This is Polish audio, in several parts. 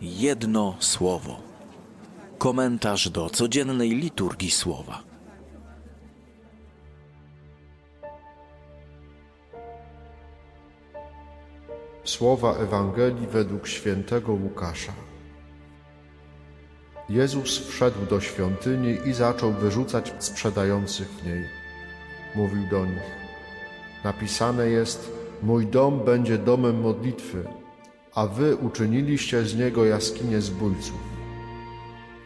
Jedno słowo. Komentarz do codziennej liturgii słowa. Słowa Ewangelii według świętego Łukasza. Jezus wszedł do świątyni i zaczął wyrzucać sprzedających w niej. Mówił do nich: Napisane jest: Mój dom będzie domem modlitwy, a wy uczyniliście z niego jaskinię zbójców.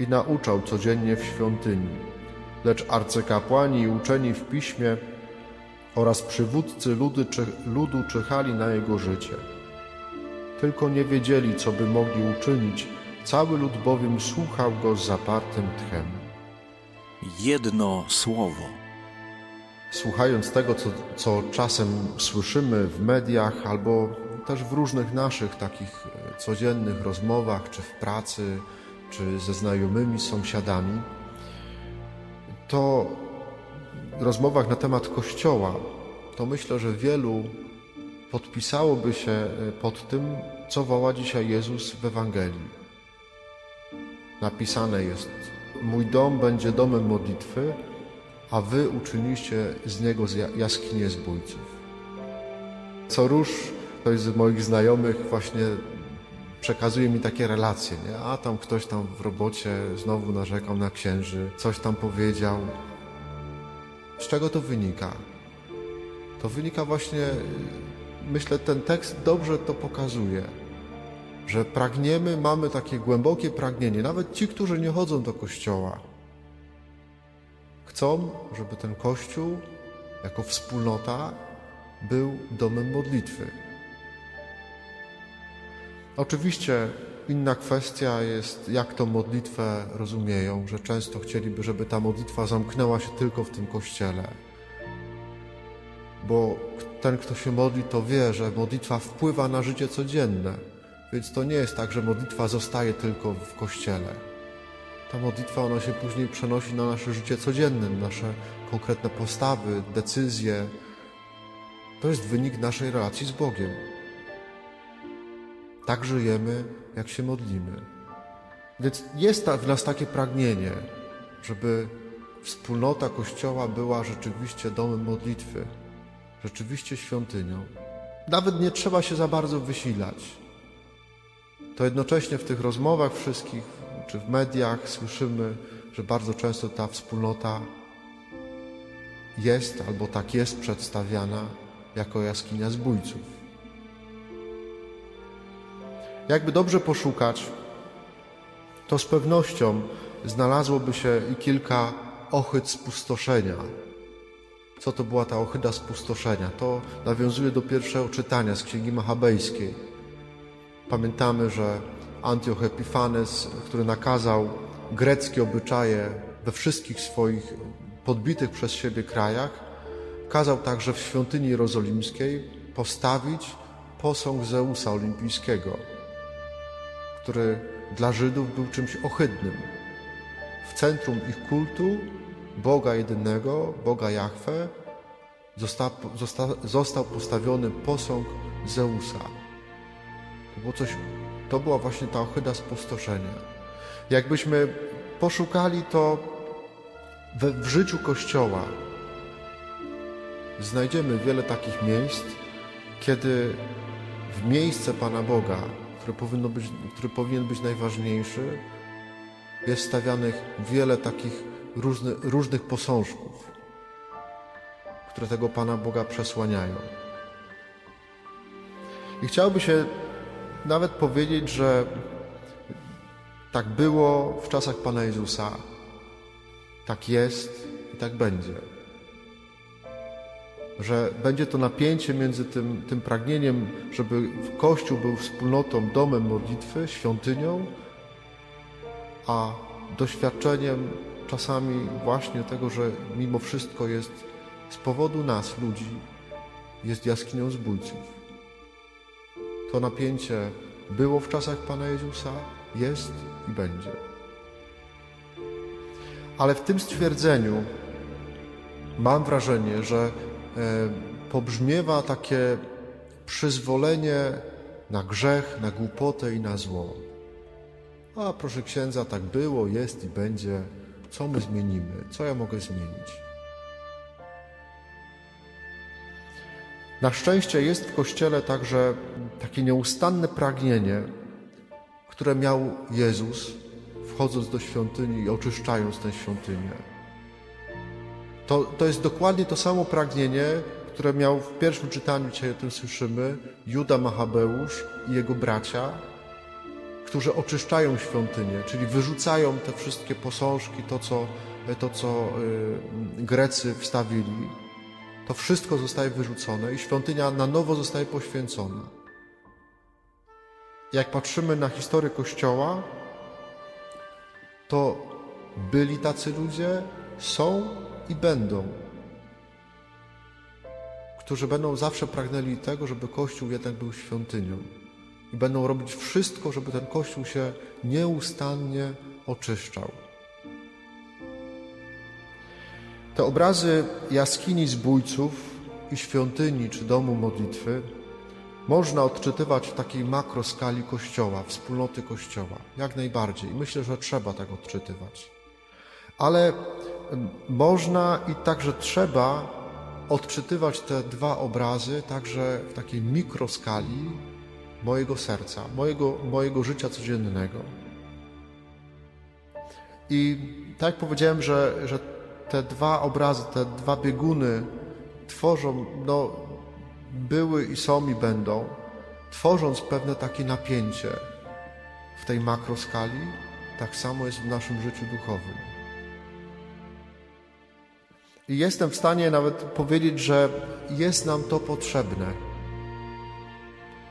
I nauczał codziennie w świątyni. Lecz arcykapłani i uczeni w piśmie oraz przywódcy ludu, ludu czyhali na jego życie. Tylko nie wiedzieli, co by mogli uczynić, cały lud bowiem słuchał go z zapartym tchem. Jedno słowo. Słuchając tego, co, co czasem słyszymy w mediach albo też w różnych naszych takich e, codziennych rozmowach, czy w pracy, czy ze znajomymi, sąsiadami, to rozmowach na temat Kościoła, to myślę, że wielu podpisałoby się e, pod tym, co woła dzisiaj Jezus w Ewangelii. Napisane jest: Mój dom będzie domem modlitwy, a wy uczyniliście z niego jaskinię zbójców. Co róż ktoś z moich znajomych właśnie przekazuje mi takie relacje, nie? a tam ktoś tam w robocie znowu narzekał na księży, coś tam powiedział. Z czego to wynika? To wynika właśnie, myślę, ten tekst dobrze to pokazuje, że pragniemy, mamy takie głębokie pragnienie, nawet ci, którzy nie chodzą do kościoła, chcą, żeby ten kościół jako wspólnota był domem modlitwy. Oczywiście inna kwestia jest, jak tą modlitwę rozumieją, że często chcieliby, żeby ta modlitwa zamknęła się tylko w tym kościele. Bo ten, kto się modli, to wie, że modlitwa wpływa na życie codzienne. Więc to nie jest tak, że modlitwa zostaje tylko w kościele. Ta modlitwa, ona się później przenosi na nasze życie codzienne, na nasze konkretne postawy, decyzje. To jest wynik naszej relacji z Bogiem. Tak żyjemy, jak się modlimy. Więc jest w nas takie pragnienie, żeby wspólnota Kościoła była rzeczywiście domem modlitwy, rzeczywiście świątynią. Nawet nie trzeba się za bardzo wysilać. To jednocześnie w tych rozmowach wszystkich, czy w mediach słyszymy, że bardzo często ta wspólnota jest albo tak jest przedstawiana jako jaskinia zbójców. Jakby dobrze poszukać, to z pewnością znalazłoby się i kilka ochyt spustoszenia. Co to była ta ochyda spustoszenia? To nawiązuje do pierwszego czytania z Księgi Machabejskiej. Pamiętamy, że Antioch Epifanes, który nakazał greckie obyczaje we wszystkich swoich podbitych przez siebie krajach, kazał także w świątyni jerozolimskiej postawić posąg Zeusa olimpijskiego który dla Żydów był czymś ohydnym. W centrum ich kultu Boga jedynego, Boga Jahwe, został, postawiony posąg Zeusa. To, było coś, to była właśnie ta ohyda spustoszenia. Jakbyśmy poszukali to w życiu Kościoła, znajdziemy wiele takich miejsc, kiedy w miejsce Pana Boga które, powinno być, który powinien być najważniejszy, jest stawianych wiele takich różny, różnych posążków, które tego Pana Boga przesłaniają. I chciałby się nawet powiedzieć, że tak było w czasach Pana Jezusa, tak jest i tak będzie że będzie to napięcie między tym, tym pragnieniem, żeby Kościół był wspólnotą, domem modlitwy, świątynią, a doświadczeniem czasami właśnie tego, że mimo wszystko jest z powodu nas, ludzi, jest jaskinią zbójców. To napięcie było w czasach Pana Jezusa, jest i będzie. Ale w tym stwierdzeniu mam wrażenie, że pobrzmiewa takie przyzwolenie na grzech, na głupotę i na zło. A proszę księdza, tak było, jest i będzie. Co my zmienimy? Co ja mogę zmienić? Na szczęście jest w Kościele także takie nieustanne pragnienie, które miał Jezus, wchodząc do świątyni i oczyszczając tę świątynię. To, to jest dokładnie to samo pragnienie, które miał w pierwszym czytaniu, dzisiaj o tym słyszymy, Juda Machabeusz i jego bracia, którzy oczyszczają świątynię, czyli wyrzucają te wszystkie posążki, to co, to, co y, Grecy wstawili. To wszystko zostaje wyrzucone i świątynia na nowo zostaje poświęcona. Jak patrzymy na historię Kościoła, to byli tacy ludzie, są i będą, którzy będą zawsze pragnęli tego, żeby Kościół jednak był świątynią i będą robić wszystko, żeby ten Kościół się nieustannie oczyszczał. Te obrazy jaskini zbójców i świątyni czy domu modlitwy można odczytywać w takiej makroskali Kościoła, wspólnoty Kościoła, jak najbardziej. Myślę, że trzeba tak odczytywać. Ale można i także trzeba odczytywać te dwa obrazy także w takiej mikroskali mojego serca, mojego, mojego życia codziennego. I tak jak powiedziałem, że, że te dwa obrazy, te dwa bieguny tworzą, no, były i są i będą, tworząc pewne takie napięcie w tej makroskali, tak samo jest w naszym życiu duchowym. I jestem w stanie nawet powiedzieć, że jest nam to potrzebne.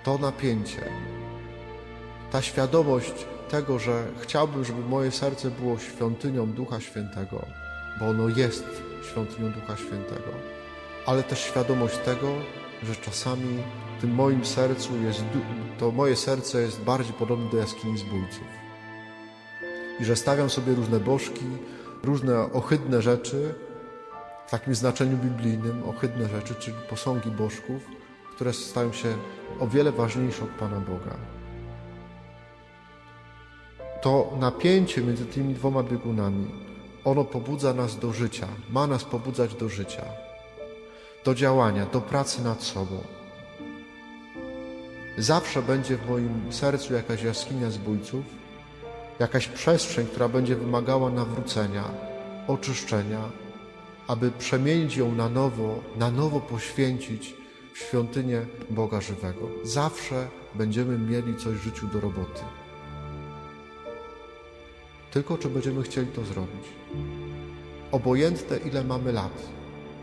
To napięcie, ta świadomość tego, że chciałbym, żeby moje serce było świątynią Ducha Świętego, bo ono jest świątynią Ducha Świętego, ale też świadomość tego, że czasami w tym moim sercu jest, to moje serce jest bardziej podobne do jaskini zbójców. I że stawiam sobie różne bożki, różne ohydne rzeczy, takim znaczeniu biblijnym, ohydne rzeczy, czyli posągi bożków, które stają się o wiele ważniejsze od Pana Boga. To napięcie między tymi dwoma biegunami, ono pobudza nas do życia, ma nas pobudzać do życia, do działania, do pracy nad sobą. Zawsze będzie w moim sercu jakaś jaskinia zbójców, jakaś przestrzeń, która będzie wymagała nawrócenia, oczyszczenia, aby przemienić ją na nowo, na nowo poświęcić w świątynię Boga żywego. Zawsze będziemy mieli coś w życiu do roboty. Tylko czy będziemy chcieli to zrobić. Obojętne ile mamy lat,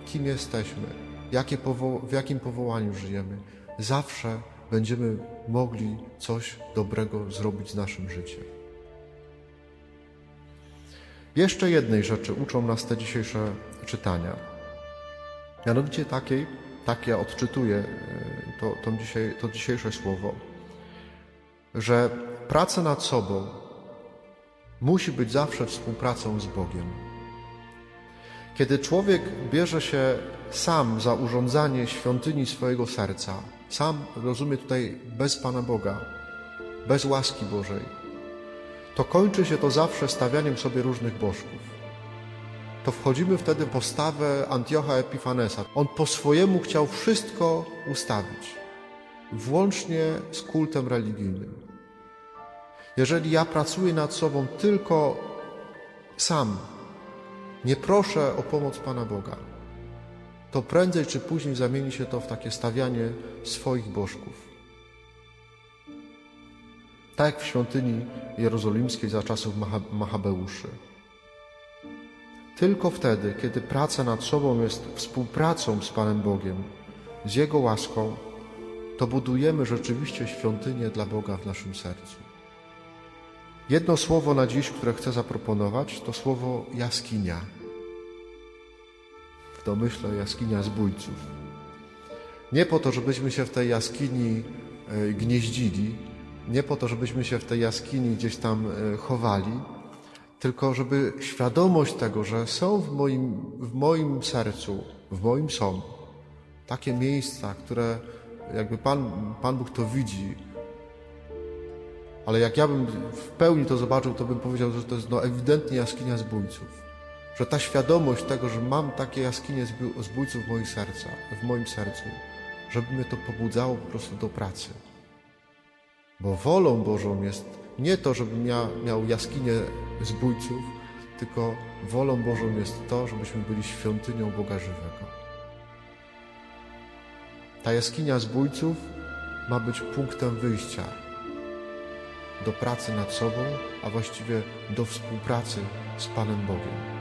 kim jesteśmy, jakie w jakim powołaniu żyjemy, zawsze będziemy mogli coś dobrego zrobić z naszym życiem. Jeszcze jednej rzeczy uczą nas te dzisiejsze czytania. Mianowicie takiej, tak ja odczytuję e, to, to, dzisiaj, to dzisiejsze słowo, że praca nad sobą musi być zawsze współpracą z Bogiem. Kiedy człowiek bierze się sam za urządzanie świątyni swojego serca, sam rozumie tutaj bez Pana Boga, bez łaski Bożej, to kończy się to zawsze stawianiem sobie różnych bożków. To wchodzimy wtedy w postawę Antiocha Epifanesa. On po swojemu chciał wszystko ustawić, włącznie z kultem religijnym. Jeżeli ja pracuję nad sobą tylko sam, nie proszę o pomoc Pana Boga, to prędzej czy później zamieni się to w takie stawianie swoich bożków. Tak w świątyni jerozolimskiej za czasów Machabeuszy. Tylko wtedy, kiedy praca nad sobą jest współpracą z Panem Bogiem, z Jego łaską, to budujemy rzeczywiście świątynię dla Boga w naszym sercu. Jedno słowo na dziś, które chcę zaproponować, to słowo jaskinia. W domyśle jaskinia zbójców. Nie po to, żebyśmy się w tej jaskini e, gnieździli, nie po to, żebyśmy się w tej jaskini gdzieś tam e, chowali, tylko żeby świadomość tego, że są w moim, w moim sercu, w moim są takie miejsca, które jakby Pan, Pan Bóg to widzi, ale jak ja bym w pełni to zobaczył, to bym powiedział, że to jest no, ewidentnie jaskinia zbójców. Że ta świadomość tego, że mam takie jaskinie zbój- zbójców w moim, serca, w moim sercu, żeby mnie to pobudzało po prostu do pracy. Bo wolą Bożą jest nie to, żebym ja miał jaskinię zbójców, tylko wolą Bożą jest to, żebyśmy byli świątynią Boga żywego. Ta jaskinia zbójców ma być punktem wyjścia do pracy nad sobą, a właściwie do współpracy z Panem Bogiem.